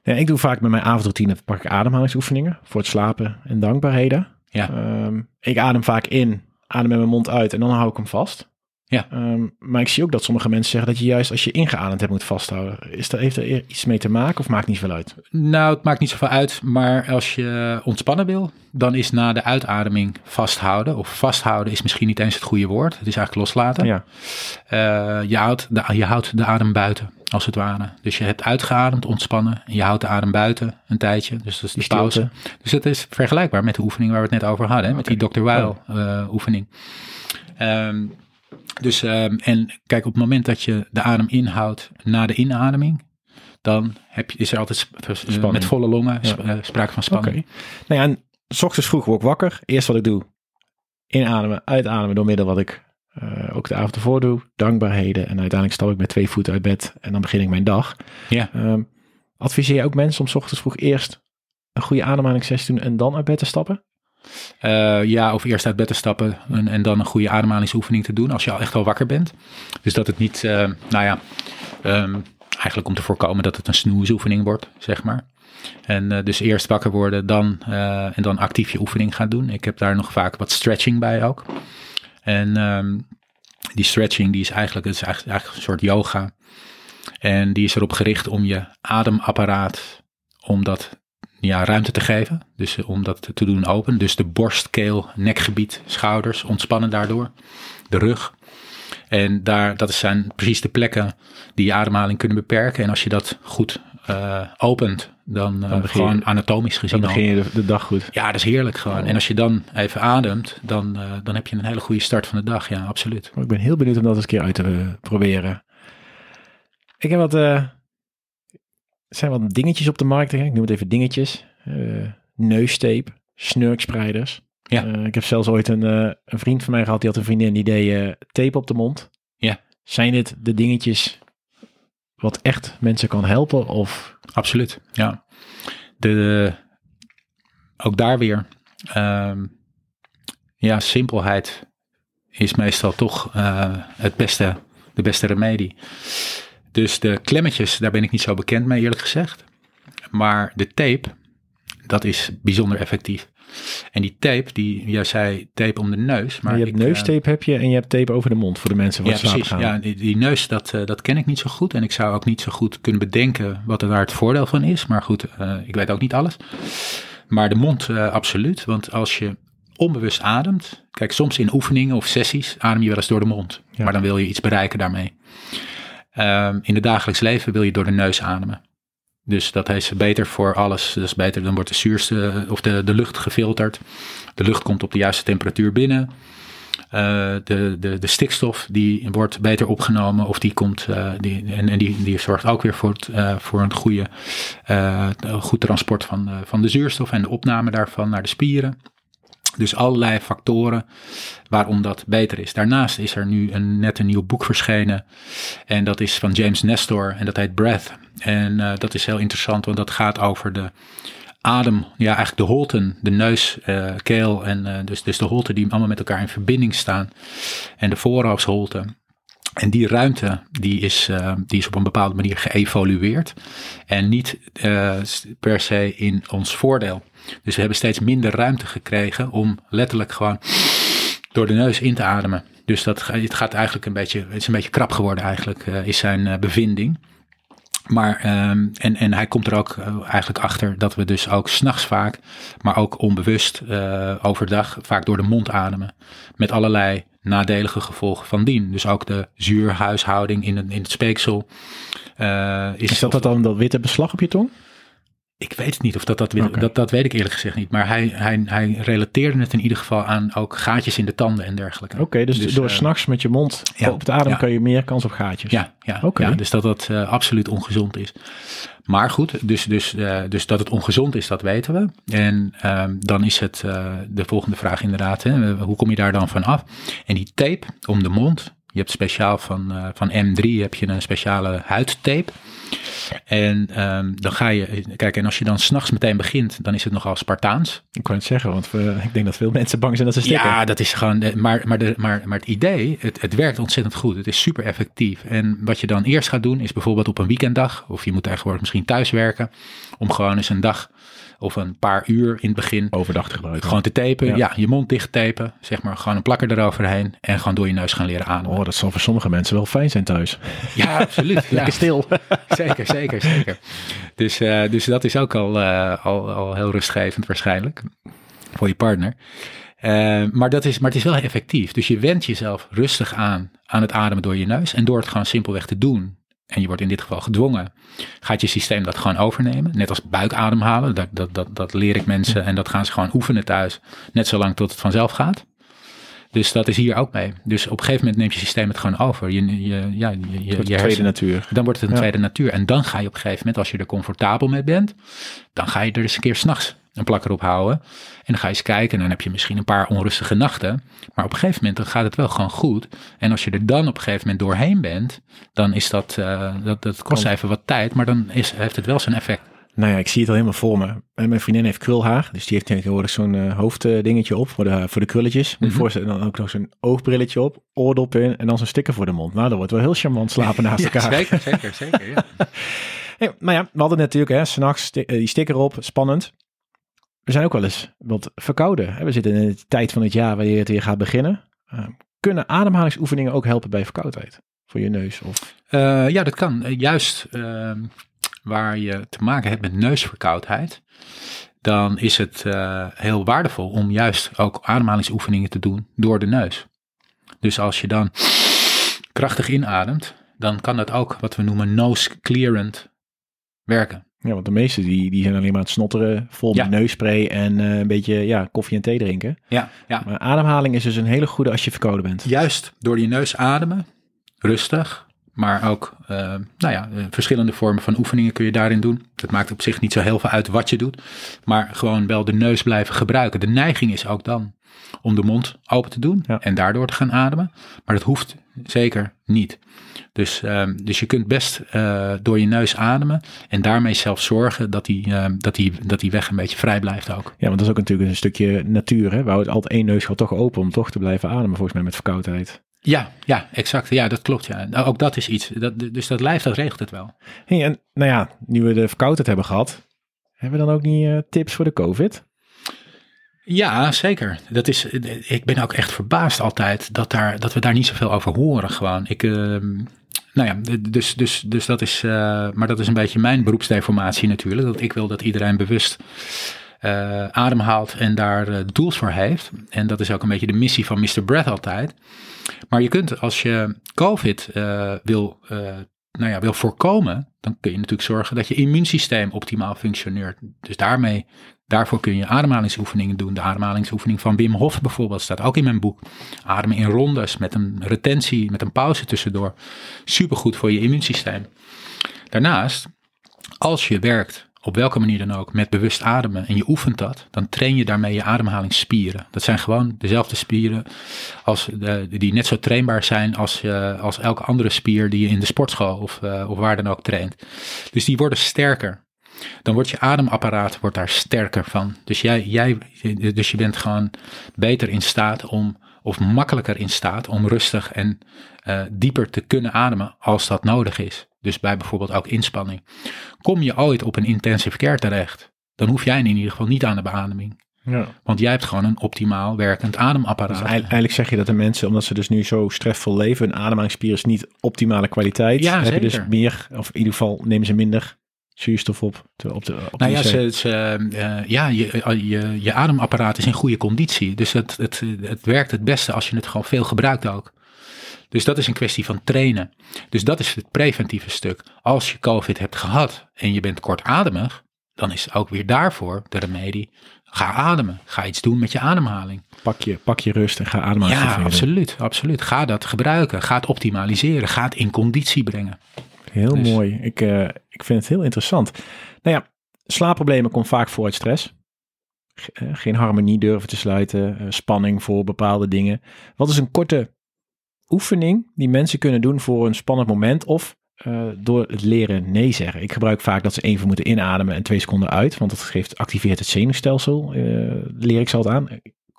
Ja, ik doe vaak met mijn avondroutine pak ik ademhalingsoefeningen voor het slapen en dankbaarheden. Ja. Um, ik adem vaak in, adem met mijn mond uit en dan hou ik hem vast. Ja. Um, maar ik zie ook dat sommige mensen zeggen dat je juist als je ingeademd hebt moet vasthouden. Is dat, heeft er iets mee te maken of maakt niet zoveel uit? Nou, het maakt niet zoveel uit. Maar als je ontspannen wil, dan is na de uitademing vasthouden. Of vasthouden is misschien niet eens het goede woord. Het is eigenlijk loslaten. Ja. Uh, je, houdt de, je houdt de adem buiten, als het ware. Dus je hebt uitgeademd, ontspannen. En je houdt de adem buiten een tijdje. Dus dat is de pauze. Dus het is vergelijkbaar met de oefening waar we het net over hadden. Hè? Met okay. die Dr. Weil uh, oefening. Um, dus, um, en kijk, op het moment dat je de adem inhoudt na de inademing, dan heb je, is er altijd uh, met volle longen ja. uh, sprake van spanning. Okay. Nou ja, en s ochtends vroeg word ik wakker. Eerst wat ik doe, inademen, uitademen door middel wat ik uh, ook de avond ervoor doe. Dankbaarheden. En uiteindelijk stap ik met twee voeten uit bed en dan begin ik mijn dag. Ja. Um, adviseer je ook mensen om s ochtends vroeg eerst een goede ademhalingssessie te doen en dan uit bed te stappen? Uh, ja, of eerst uit bed te stappen en, en, dan een goede ademhalingsoefening te doen als je al echt al wakker bent. Dus dat het niet, uh, nou ja, um, eigenlijk om te voorkomen dat het een snoezoefening wordt, zeg maar. En uh, dus eerst wakker worden, dan, en dan actief je oefening gaan doen. Ik heb daar nog vaak wat stretching bij ook. En um, die stretching die is eigenlijk, is eigenlijk, eigenlijk een soort yoga. En die is erop gericht om je ademapparaat, om dat ja, ruimte te geven. Dus om dat te doen open. Dus de borst, keel, nekgebied, schouders ontspannen daardoor. De rug. En daar, dat zijn precies de plekken die je ademhaling kunnen beperken. En als je dat goed uh, opent, dan, uh, dan gewoon je, anatomisch gezien. Dan begin je de, de, dag goed. Ja, dat is heerlijk gewoon. Oh. En als je dan even ademt, dan, uh, dan heb je een hele goede start van de dag. Ja, absoluut. Ik ben heel benieuwd om dat eens een keer uit te proberen. Ik heb wat, zijn wat dingetjes op de markt. Ik noem het even dingetjes. neustape, snurkspreiders. Ja. Uh, ik heb zelfs ooit een, uh, een, vriend van mij gehad, die had een vriendin die deed uh, tape op de mond. Ja. Zijn dit de dingetjes wat echt mensen kan helpen? Of? Absoluut, ja. De, ook daar weer, um, ja, simpelheid is meestal toch het beste, de beste remedie. Dus de klemmetjes, daar ben ik niet zo bekend mee eerlijk gezegd. Maar de tape, dat is bijzonder effectief. En die tape, die, jij zei tape om de neus. Maar je hebt ik, neustape heb je en je hebt tape over de mond voor de mensen voor ja, precies. Gaan. Ja, die, die neus, dat, uh, dat ken ik niet zo goed. En ik zou ook niet zo goed kunnen bedenken wat er daar het voordeel van is. Maar goed, uh, ik weet ook niet alles. Maar de mond, uh, absoluut. Want als je onbewust ademt. Kijk, soms in oefeningen of sessies adem je wel eens door de mond. Ja. Maar dan wil je iets bereiken daarmee. Um, in het dagelijks leven wil je door de neus ademen. Dus dat is beter voor alles. Dat is beter, dan wordt de zuurste of de, de lucht gefilterd. De lucht komt op de juiste temperatuur binnen. Uh, de, de, de stikstof die wordt beter opgenomen of die komt uh, die, en, en die, die zorgt ook weer voor, het, voor een goede, goed transport van, van de zuurstof en de opname daarvan naar de spieren. Dus allerlei factoren waarom dat beter is. Daarnaast is er nu een, net een nieuw boek verschenen. En dat is van James Nestor en dat heet Breath. En uh, dat is heel interessant, want dat gaat over de adem, ja eigenlijk de holten, de neus, uh, keel en uh, dus, dus de holten die allemaal met elkaar in verbinding staan. En de voorhoofdsholte. En die ruimte die is, die is op een bepaalde manier geëvolueerd en niet per se in ons voordeel. Dus we hebben steeds minder ruimte gekregen om letterlijk gewoon door de neus in te ademen. Dus dat, het gaat eigenlijk een beetje, het is een beetje krap geworden eigenlijk, uh, is zijn bevinding. Maar, um, en, en hij komt er ook uh, eigenlijk achter dat we dus ook s'nachts vaak, maar ook onbewust uh, overdag vaak door de mond ademen. Met allerlei nadelige gevolgen van dien. Dus ook de zuurhuishouding in het, in het speeksel. Uh, is, is dat, dat dan dat witte beslag op je tong? Ik weet het niet of dat dat, okay. dat, dat weet ik eerlijk gezegd niet. Maar hij, hij, hij relateerde het in ieder geval aan ook gaatjes in de tanden en dergelijke. Oké, okay, dus, dus, door uh, s'nachts met je mond ja, op het adem ja. kan je meer kans op gaatjes. Ja, ja, okay. ja dus dat dat uh, absoluut ongezond is. Maar goed, dus, dus, uh, dus dat het ongezond is, dat weten we. En um, dan is het de volgende vraag inderdaad, hè, hoe kom je daar dan van af? En die tape om de mond, je hebt speciaal van, uh, van M3 heb je een speciale huidtape. En um, dan ga je, kijk, en als je dan s'nachts meteen begint, dan is het nogal Spartaans. Ik kan het zeggen, want we, ik denk dat veel mensen bang zijn dat ze stikken. Ja, dat is gewoon, maar, maar, de, maar, maar het idee, het, het werkt ontzettend goed. Het is super effectief. En wat je dan eerst gaat doen, is bijvoorbeeld op een weekenddag, of je moet tegenwoordig misschien thuis werken, om gewoon eens een dag of een paar uur in het begin. Overdag te gebruiken. Gewoon te tapen. Ja. ja. je mond dicht tapen. Zeg maar gewoon een plakker eroverheen. En gewoon door je neus gaan leren ademen. Oh, dat zal voor sommige mensen wel fijn zijn thuis. <laughs> Ja, absoluut. <laughs> Lekker stil. <laughs> zeker, zeker, zeker. Dus, uh, dus dat is ook al, uh, al, al heel rustgevend waarschijnlijk. Voor je partner. Uh, maar, dat is, maar het is wel effectief. Dus je wendt jezelf rustig aan aan het ademen door je neus. En door het gewoon simpelweg te doen, en je wordt in dit geval gedwongen, gaat je systeem dat gewoon overnemen. Net als buikademhalen, dat, dat, dat, dat leer ik mensen en dat gaan ze gewoon oefenen thuis, net zolang tot het vanzelf gaat. Dus dat is hier ook mee. Dus op een gegeven moment neemt je systeem het gewoon over. Je, je, ja, je, je, je tweede natuur. Dan wordt het een ja. tweede natuur. En dan ga je op een gegeven moment, als je er comfortabel mee bent, dan ga je er eens een keer s'nachts een plakker op houden. En dan ga je eens kijken en dan heb je misschien een paar onrustige nachten. Maar op een gegeven moment dan gaat het wel gewoon goed. En als je er dan op een gegeven moment doorheen bent, dan is dat, uh, dat, dat kost even wat tijd, maar dan is, heeft het wel zijn effect. Nou ja, ik zie het al helemaal voor me. En mijn vriendin heeft krulhaar, dus die heeft tegenwoordig zo'n uh, hoofddingetje op voor de, voor de krulletjes. Moet je mm -hmm. voorstellen, dan ook nog zo'n oogbrilletje op, oordop in en dan zo'n sticker voor de mond. Nou, dat wordt wel heel charmant slapen naast <laughs> elkaar. Ja, zeker, zeker, zeker, ja. <laughs> Hey, maar ja, we hadden natuurlijk, hè, s'nachts sti- eh, die sticker op, spannend. We zijn ook wel eens wat verkouden. hè. We zitten in de tijd van het jaar wanneer het weer gaat beginnen. Eh, kunnen ademhalingsoefeningen ook helpen bij verkoudheid? Voor je neus of... Eh, ja, dat kan. Eh, juist ehm, waar je te maken hebt met neusverkoudheid, dan is het eh, heel waardevol om juist ook ademhalingsoefeningen te doen door de neus. Dus als je dan krachtig inademt, dan kan dat ook wat we noemen nose clearant werken. Ja, want de meesten die, die zijn alleen maar aan het snotteren, vol Ja. met neusspray en eh, een beetje ja, koffie en thee drinken. Ja, ja. Maar ademhaling is dus een hele goede als je verkouden bent. Juist door je neus ademen, rustig, maar ook eh, nou ja, eh, verschillende vormen van oefeningen kun je daarin doen. Het maakt op zich niet zo heel veel uit wat je doet, maar gewoon wel de neus blijven gebruiken. De neiging is ook dan om de mond open te doen Ja. en daardoor te gaan ademen, maar dat hoeft zeker niet. Dus, ehm, dus je kunt best eh, door je neus ademen en daarmee zelf zorgen dat die, ehm, dat, die, dat die weg een beetje vrij blijft ook. Ja, want dat is ook natuurlijk een stukje natuur. Hè? We houden altijd één neusgat toch open om toch te blijven ademen, volgens mij met verkoudheid. Ja, ja, exact. Ja, dat klopt. Ja. Nou, ook dat is iets. Dat, dus dat lijf, dat regelt het wel. Hey, en nou ja, nu we de verkoudheid hebben gehad, hebben we dan ook niet eh, tips voor de COVID? Ja, zeker. Dat is, ik ben ook echt verbaasd altijd dat, daar, dat we daar niet zoveel over horen gewoon. Ik, ehm, nou ja, dus, dus, dus dat is, eh, maar dat is een beetje mijn beroepsdeformatie natuurlijk. Dat ik wil dat iedereen bewust eh, ademhaalt en daar eh, tools voor heeft. En dat is ook een beetje de missie van Mr. Breath altijd. Maar je kunt als je COVID wil, nou ja, wil voorkomen, dan kun je natuurlijk zorgen dat je immuunsysteem optimaal functioneert. Dus daarmee, daarvoor kun je ademhalingsoefeningen doen. De ademhalingsoefening van Wim Hof bijvoorbeeld staat ook in mijn boek. Ademen in rondes met een retentie, met een pauze tussendoor. Supergoed voor je immuunsysteem. Daarnaast, als je werkt op welke manier dan ook, met bewust ademen en je oefent dat, dan train je daarmee je ademhalingsspieren. Dat zijn gewoon dezelfde spieren als de, die net zo trainbaar zijn als, eh, als elke andere spier die je in de sportschool of, eh, of waar dan ook traint. Dus die worden sterker. Dan wordt je ademapparaat wordt daar sterker van. Dus, jij, jij, dus je bent gewoon beter in staat om, of makkelijker in staat om rustig en eh, dieper te kunnen ademen als dat nodig is. Dus bij bijvoorbeeld ook inspanning. Kom je ooit op een intensive care terecht, dan hoef jij in ieder geval niet aan de beademing. Ja. Want jij hebt gewoon een optimaal werkend ademapparaat. Dus eigenlijk, zeg je dat de mensen, omdat ze dus nu zo stressvol leven, hun ademhalingsspier is niet optimale kwaliteit. Ja, heb je dus meer, of in ieder geval nemen ze minder zuurstof op. te- op de, op Nou de ja, ze, ze, eh, ja je, je, je ademapparaat is in goede conditie. Dus het, het, het werkt het beste als je het gewoon veel gebruikt ook. Dus dat is een kwestie van trainen. Dus dat is het preventieve stuk. Als je COVID hebt gehad en je bent kortademig, dan is ook weer daarvoor de remedie. Ga ademen. Ga iets doen met je ademhaling. pak, je, pak je rust en ga ademhalen. Ja, absoluut, absoluut. Ga dat gebruiken. Ga het optimaliseren. Ga het in conditie brengen. Heel Dus- mooi. Ik, eh, ik vind het heel interessant. Nou ja, slaapproblemen komen vaak voor uit stress. Eh, geen harmonie durven te sluiten, eh, spanning voor bepaalde dingen. Wat is een korte oefening die mensen kunnen doen voor een spannend moment of door het leren nee zeggen? Ik gebruik vaak dat ze even moeten inademen en twee seconden uit, want dat geeft, activeert het zenuwstelsel, leer ik ze altijd aan.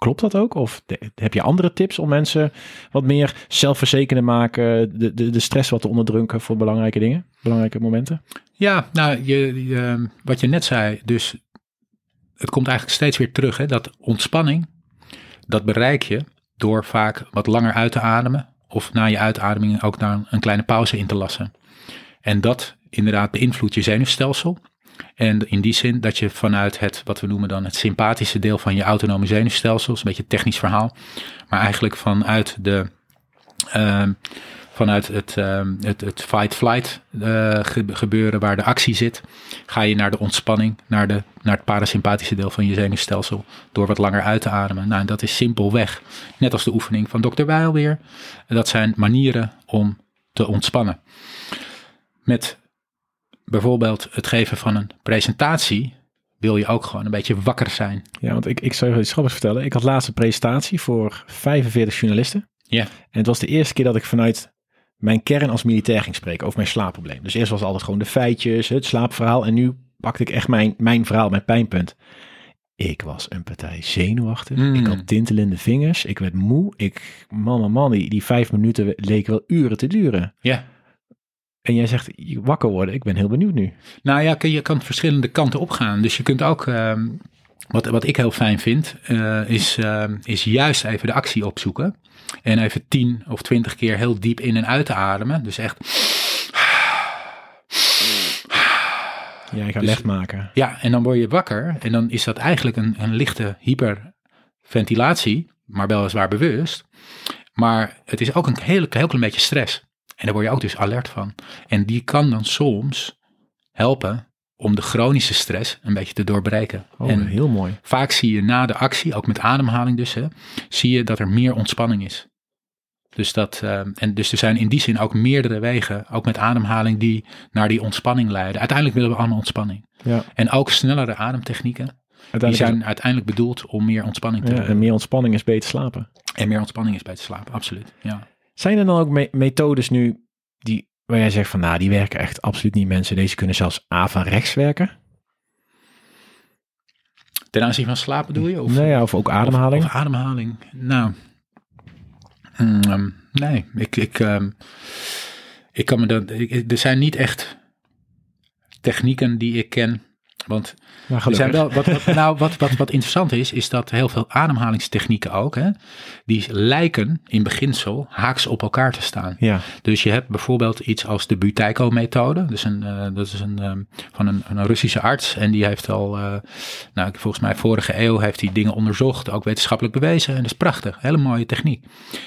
Klopt dat ook? Of heb je andere tips om mensen wat meer zelfverzekerd maken, de, de, de stress wat te onderdrukken voor belangrijke dingen, belangrijke momenten? Ja, nou, je, je- wat je net zei, dus het komt eigenlijk steeds weer terug. Hè, dat ontspanning, dat bereik je door vaak wat langer uit te ademen. Of na je uitademing ook daar een kleine pauze in te lassen. En dat inderdaad beïnvloedt je zenuwstelsel. En in die zin dat je vanuit het, wat we noemen dan het sympathische deel van je autonome zenuwstelsel, een beetje een technisch verhaal, maar eigenlijk vanuit de, ehm, vanuit het, ehm, het, het fight-flight eh, ge- gebeuren waar de actie zit, ga je naar de ontspanning, naar, de, naar het parasympathische deel van je zenuwstelsel, door wat langer uit te ademen. Nou, en dat is simpelweg, net als de oefening van Dr. Weil weer, dat zijn manieren om te ontspannen. Met bijvoorbeeld het geven van een presentatie wil je ook gewoon een beetje wakker zijn. Ja, want ik, ik zou je iets grappigs vertellen. Ik had laatst een presentatie voor 45 journalisten. Ja. En het was de eerste keer dat ik vanuit mijn kern als militair ging spreken over mijn slaapprobleem. Dus eerst was altijd gewoon de feitjes, het slaapverhaal. En nu pakte ik echt mijn, mijn verhaal, mijn pijnpunt. Ik was een partij zenuwachtig. Mm. Ik had tintelende vingers. Ik werd moe. Ik, man, man, man, die, die vijf minuten leken wel uren te duren. Ja. En jij zegt wakker worden. Ik ben heel benieuwd nu. Nou ja, je kan verschillende kanten opgaan. Dus je kunt ook, ehm, wat, wat ik heel fijn vind, eh, is, ehm, is juist even de actie opzoeken. En even tien of twintig keer heel diep in en uit te ademen. Dus echt. Ja, je gaat Dus- licht maken. Ja, en dan word je wakker. En dan is dat eigenlijk een, een lichte hyperventilatie, maar weliswaar bewust. Maar het is ook een heel, heel klein beetje stress. En daar word je ook dus alert van. En die kan dan soms helpen om de chronische stress een beetje te doorbreken. Oh, en heel mooi. vaak zie je na de actie, ook met ademhaling dus, hè, zie je dat er meer ontspanning is. Dus, dat, eh, en dus er zijn in die zin ook meerdere wegen, ook met ademhaling, die naar die ontspanning leiden. Uiteindelijk willen we allemaal ontspanning. Ja, En ook snellere ademtechnieken, die zijn uiteindelijk bedoeld om meer ontspanning te ja, en meer ontspanning is beter slapen. En meer ontspanning is bij te slapen, absoluut. Ja. Zijn er dan ook me- methodes nu die, waar jij zegt van nou, die werken echt absoluut niet mensen. Deze kunnen zelfs averechts werken? Ten aanzien van slapen bedoel je? Of, nou ja, of ook ademhaling? Of, of ademhaling. Nou, mm, ehm, nee, ik, ik, ehm, ik kan me dat. ik- er zijn niet echt technieken die ik ken. Want er zijn wel, wat, wat, nou, wat, wat, wat interessant is, is dat heel veel ademhalingstechnieken ook, hè, die lijken in beginsel haaks op elkaar te staan. Ja, Dus je hebt bijvoorbeeld iets als de Buteyko-methode. Dus een, eh, dat is een, ehm, van een, een Russische arts. En die heeft al, eh, nou, volgens mij vorige eeuw heeft hij dingen onderzocht. Ook wetenschappelijk bewezen. En dat is prachtig. Hele mooie techniek.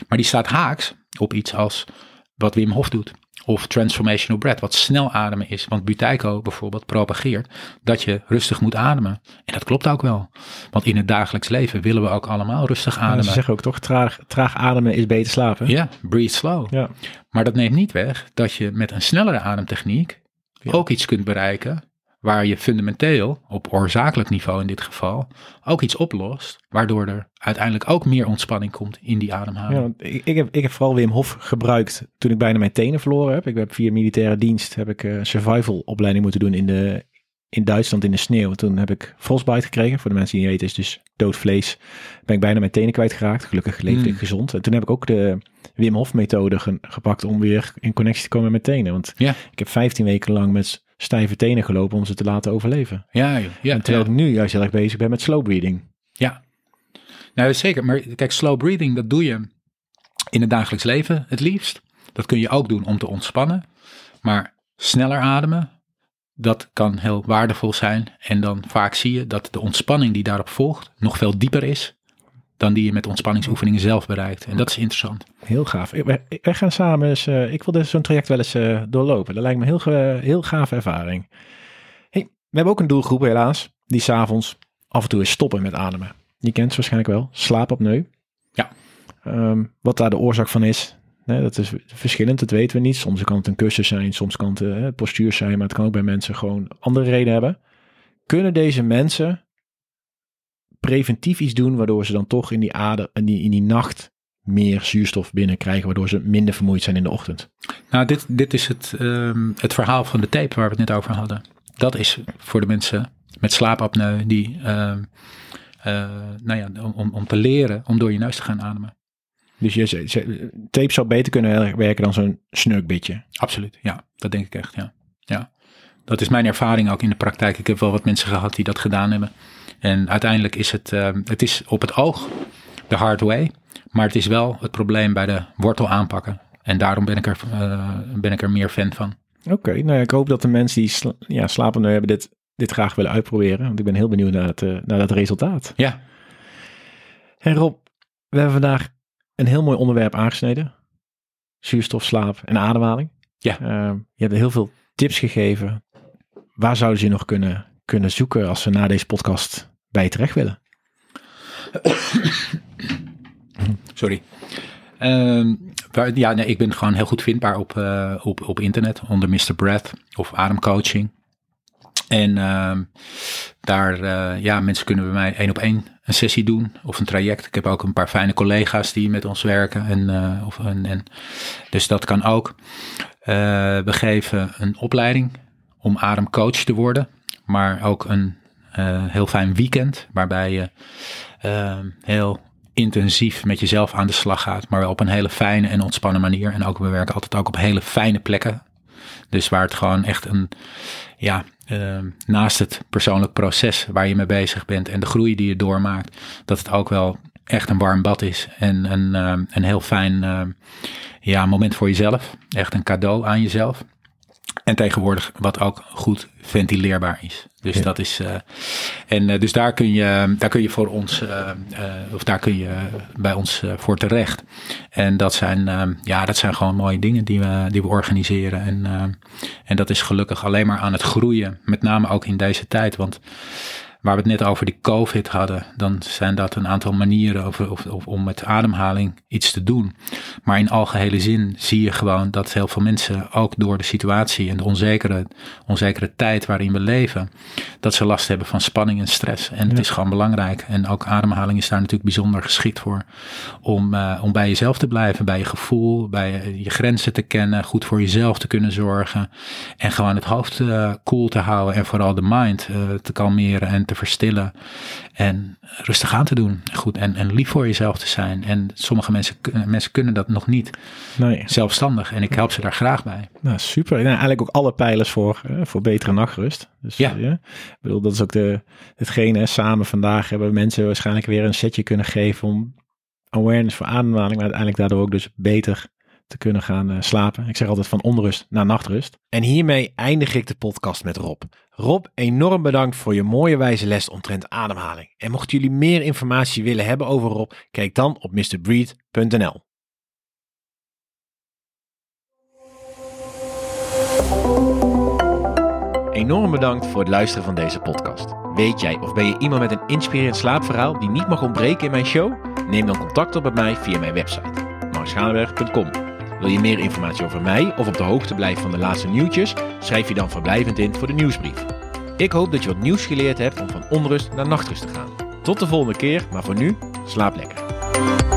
Maar die staat haaks op iets als wat Wim Hof doet. Of transformational breath, wat snel ademen is. Want Buteyko bijvoorbeeld propageert dat je rustig moet ademen. En dat klopt ook wel. Want in het dagelijks leven willen we ook allemaal rustig ademen. ze zeggen ook toch, traag, traag ademen is beter slapen. Ja, breathe slow. Ja. Maar dat neemt niet weg dat je met een snellere ademtechniek Ja. ook iets kunt bereiken waar je fundamenteel, op oorzakelijk niveau in dit geval, ook iets oplost, waardoor er uiteindelijk ook meer ontspanning komt in die Ja, ademhaling. want ik, heb, ik heb vooral Wim Hof gebruikt toen ik bijna mijn tenen verloren heb. Ik heb via militaire dienst heb ik eh, survival opleiding moeten doen in, de, in Duitsland in de sneeuw. Toen heb ik frostbite gekregen. Voor de mensen die niet weten is dus dood vlees. Ben ik bijna mijn tenen kwijtgeraakt. Gelukkig leefde Mm. ik gezond. En toen heb ik ook de Wim Hof methode ge- gepakt om weer in connectie te komen met mijn tenen. Want Ja. ik heb 15 weken lang met stijve tenen gelopen om ze te laten overleven. Ja, joh. ja, en terwijl ja. ik nu juist heel erg bezig ben met slow breathing. ja. Nou, zeker. Maar kijk, slow breathing, dat doe je in het dagelijks leven het liefst. Dat kun je ook doen om te ontspannen. Maar sneller ademen, dat kan heel waardevol zijn. En dan vaak zie je dat de ontspanning die daarop volgt nog veel dieper is dan die je met ontspanningsoefeningen zelf bereikt. En dat is interessant. Heel gaaf. Wij, gaan samen eens, eh, ik wil dus zo'n traject wel eens eh, doorlopen. Dat lijkt me een heel, ge- heel gave ervaring. Hey, we hebben ook een doelgroep helaas, die s'avonds af en toe eens stoppen met ademen. Je kent ze waarschijnlijk wel, slaapapneu. Ja. Ehm, wat daar de oorzaak van is, hè, dat is verschillend, dat weten we niet. Soms kan het een kussen zijn, soms kan het eh, postuur zijn, maar het kan ook bij mensen gewoon andere redenen hebben. Kunnen deze mensen preventief iets doen, waardoor ze dan toch in die, ader, in die, nacht meer zuurstof binnenkrijgen, waardoor ze minder vermoeid zijn in de ochtend. Nou, dit, dit is het, ehm, het verhaal van de tape waar we het net over hadden. Dat is voor de mensen met slaapapneu die, ehm, eh, nou ja, om, om te leren om door je neus te gaan ademen. Dus je, tape zou beter kunnen werken dan zo'n snurkbitje. Absoluut, ja. Dat denk ik echt, ja. ja. Dat is mijn ervaring ook in de praktijk. Ik heb wel wat mensen gehad die dat gedaan hebben. En uiteindelijk is het, ehm, het is op het oog de hard way. Maar het is wel het probleem bij de wortel aanpakken. En daarom ben ik er, eh, ben ik er meer fan van. Oké, nou ja, ik hoop dat de mensen die sla ja, slapapneu hebben dit, dit graag willen uitproberen. Want ik ben heel benieuwd naar het, eh, naar dat resultaat. Ja, En Rob, we hebben vandaag een heel mooi onderwerp aangesneden. Zuurstof, slaap en ademhaling. Ja. Ehm, je hebt heel veel tips gegeven. Waar zouden ze nog kunnen, kunnen zoeken als ze na deze podcast bij je terecht willen? sorry. Waar- ja, nee, ik ben gewoon heel goed vindbaar op, eh, op, op internet onder Mr. Breath of ademcoaching. En ehm, daar, eh, ja, mensen kunnen bij mij één op één een sessie doen of een traject. Ik heb ook een paar fijne collega's die met ons werken. En, eh, of, en, en, dus dat kan ook. Eh, we geven een opleiding om ademcoach te worden, maar ook een heel fijn weekend waarbij je ehm, heel intensief met jezelf aan de slag gaat, maar wel op een hele fijne en ontspannen manier. En ook we werken altijd ook op hele fijne plekken. Dus waar het gewoon echt een, ja, uh, naast het persoonlijk proces waar je mee bezig bent en de groei die je doormaakt, dat het ook wel echt een warm bad is en een, uh, een heel fijn uh, ja, moment voor jezelf. Echt een cadeau aan jezelf. En tegenwoordig wat ook goed ventileerbaar is. Dus Ja. dat is. eh, en eh, dus daar kun je, daar kun je voor ons, eh, of daar kun je bij ons voor terecht. En dat zijn, eh, ja, dat zijn gewoon mooie dingen die we, die we organiseren. En, eh, en dat is gelukkig alleen maar aan het groeien. Met name ook in deze tijd. Want waar we het net over die COVID hadden, dan zijn dat een aantal manieren of, of, of om met ademhaling iets te doen. Maar in algehele zin zie je gewoon dat heel veel mensen, ook door de situatie en de onzekere, onzekere tijd waarin we leven, dat ze last hebben van spanning en stress. En het is gewoon belangrijk. En ook ademhaling is daar natuurlijk bijzonder geschikt voor. Om, eh, om bij jezelf te blijven, bij je gevoel, bij je, je grenzen te kennen, goed voor jezelf te kunnen zorgen. En gewoon het hoofd eh koel te houden en vooral de mind eh, te kalmeren en te verstillen. En rustig aan te doen. Goed, en, en lief voor jezelf te zijn. En sommige mensen, kun- mensen kunnen dat nog niet Nee, zelfstandig. En ik help ze daar graag bij. nou, super. Nou, eigenlijk ook alle pijlers voor, eh, voor betere nachtrust. Dus, Ja. eh, ik bedoel, dat is ook de, hetgene. Samen vandaag hebben mensen waarschijnlijk weer een setje kunnen geven om awareness voor ademhaling, maar uiteindelijk daardoor ook dus beter te kunnen gaan eh, slapen. Ik zeg altijd van onrust naar nachtrust. En hiermee eindig ik de podcast met Rob. Rob, enorm bedankt voor je mooie wijze les omtrent ademhaling. En mochten jullie meer informatie willen hebben over Rob, kijk dan op mrbreed.nl. Enorm bedankt voor het luisteren van deze podcast. Weet jij of ben je iemand met een inspirerend slaapverhaal die niet mag ontbreken in mijn show? Neem dan contact op met mij via mijn website, markschalenberg.com. Wil je meer informatie over mij of op de hoogte blijven van de laatste nieuwtjes? Schrijf je dan verblijvend in voor de nieuwsbrief. Ik hoop dat je wat nieuws geleerd hebt om van onrust naar nachtrust te gaan. Tot de volgende keer, maar voor nu, slaap lekker.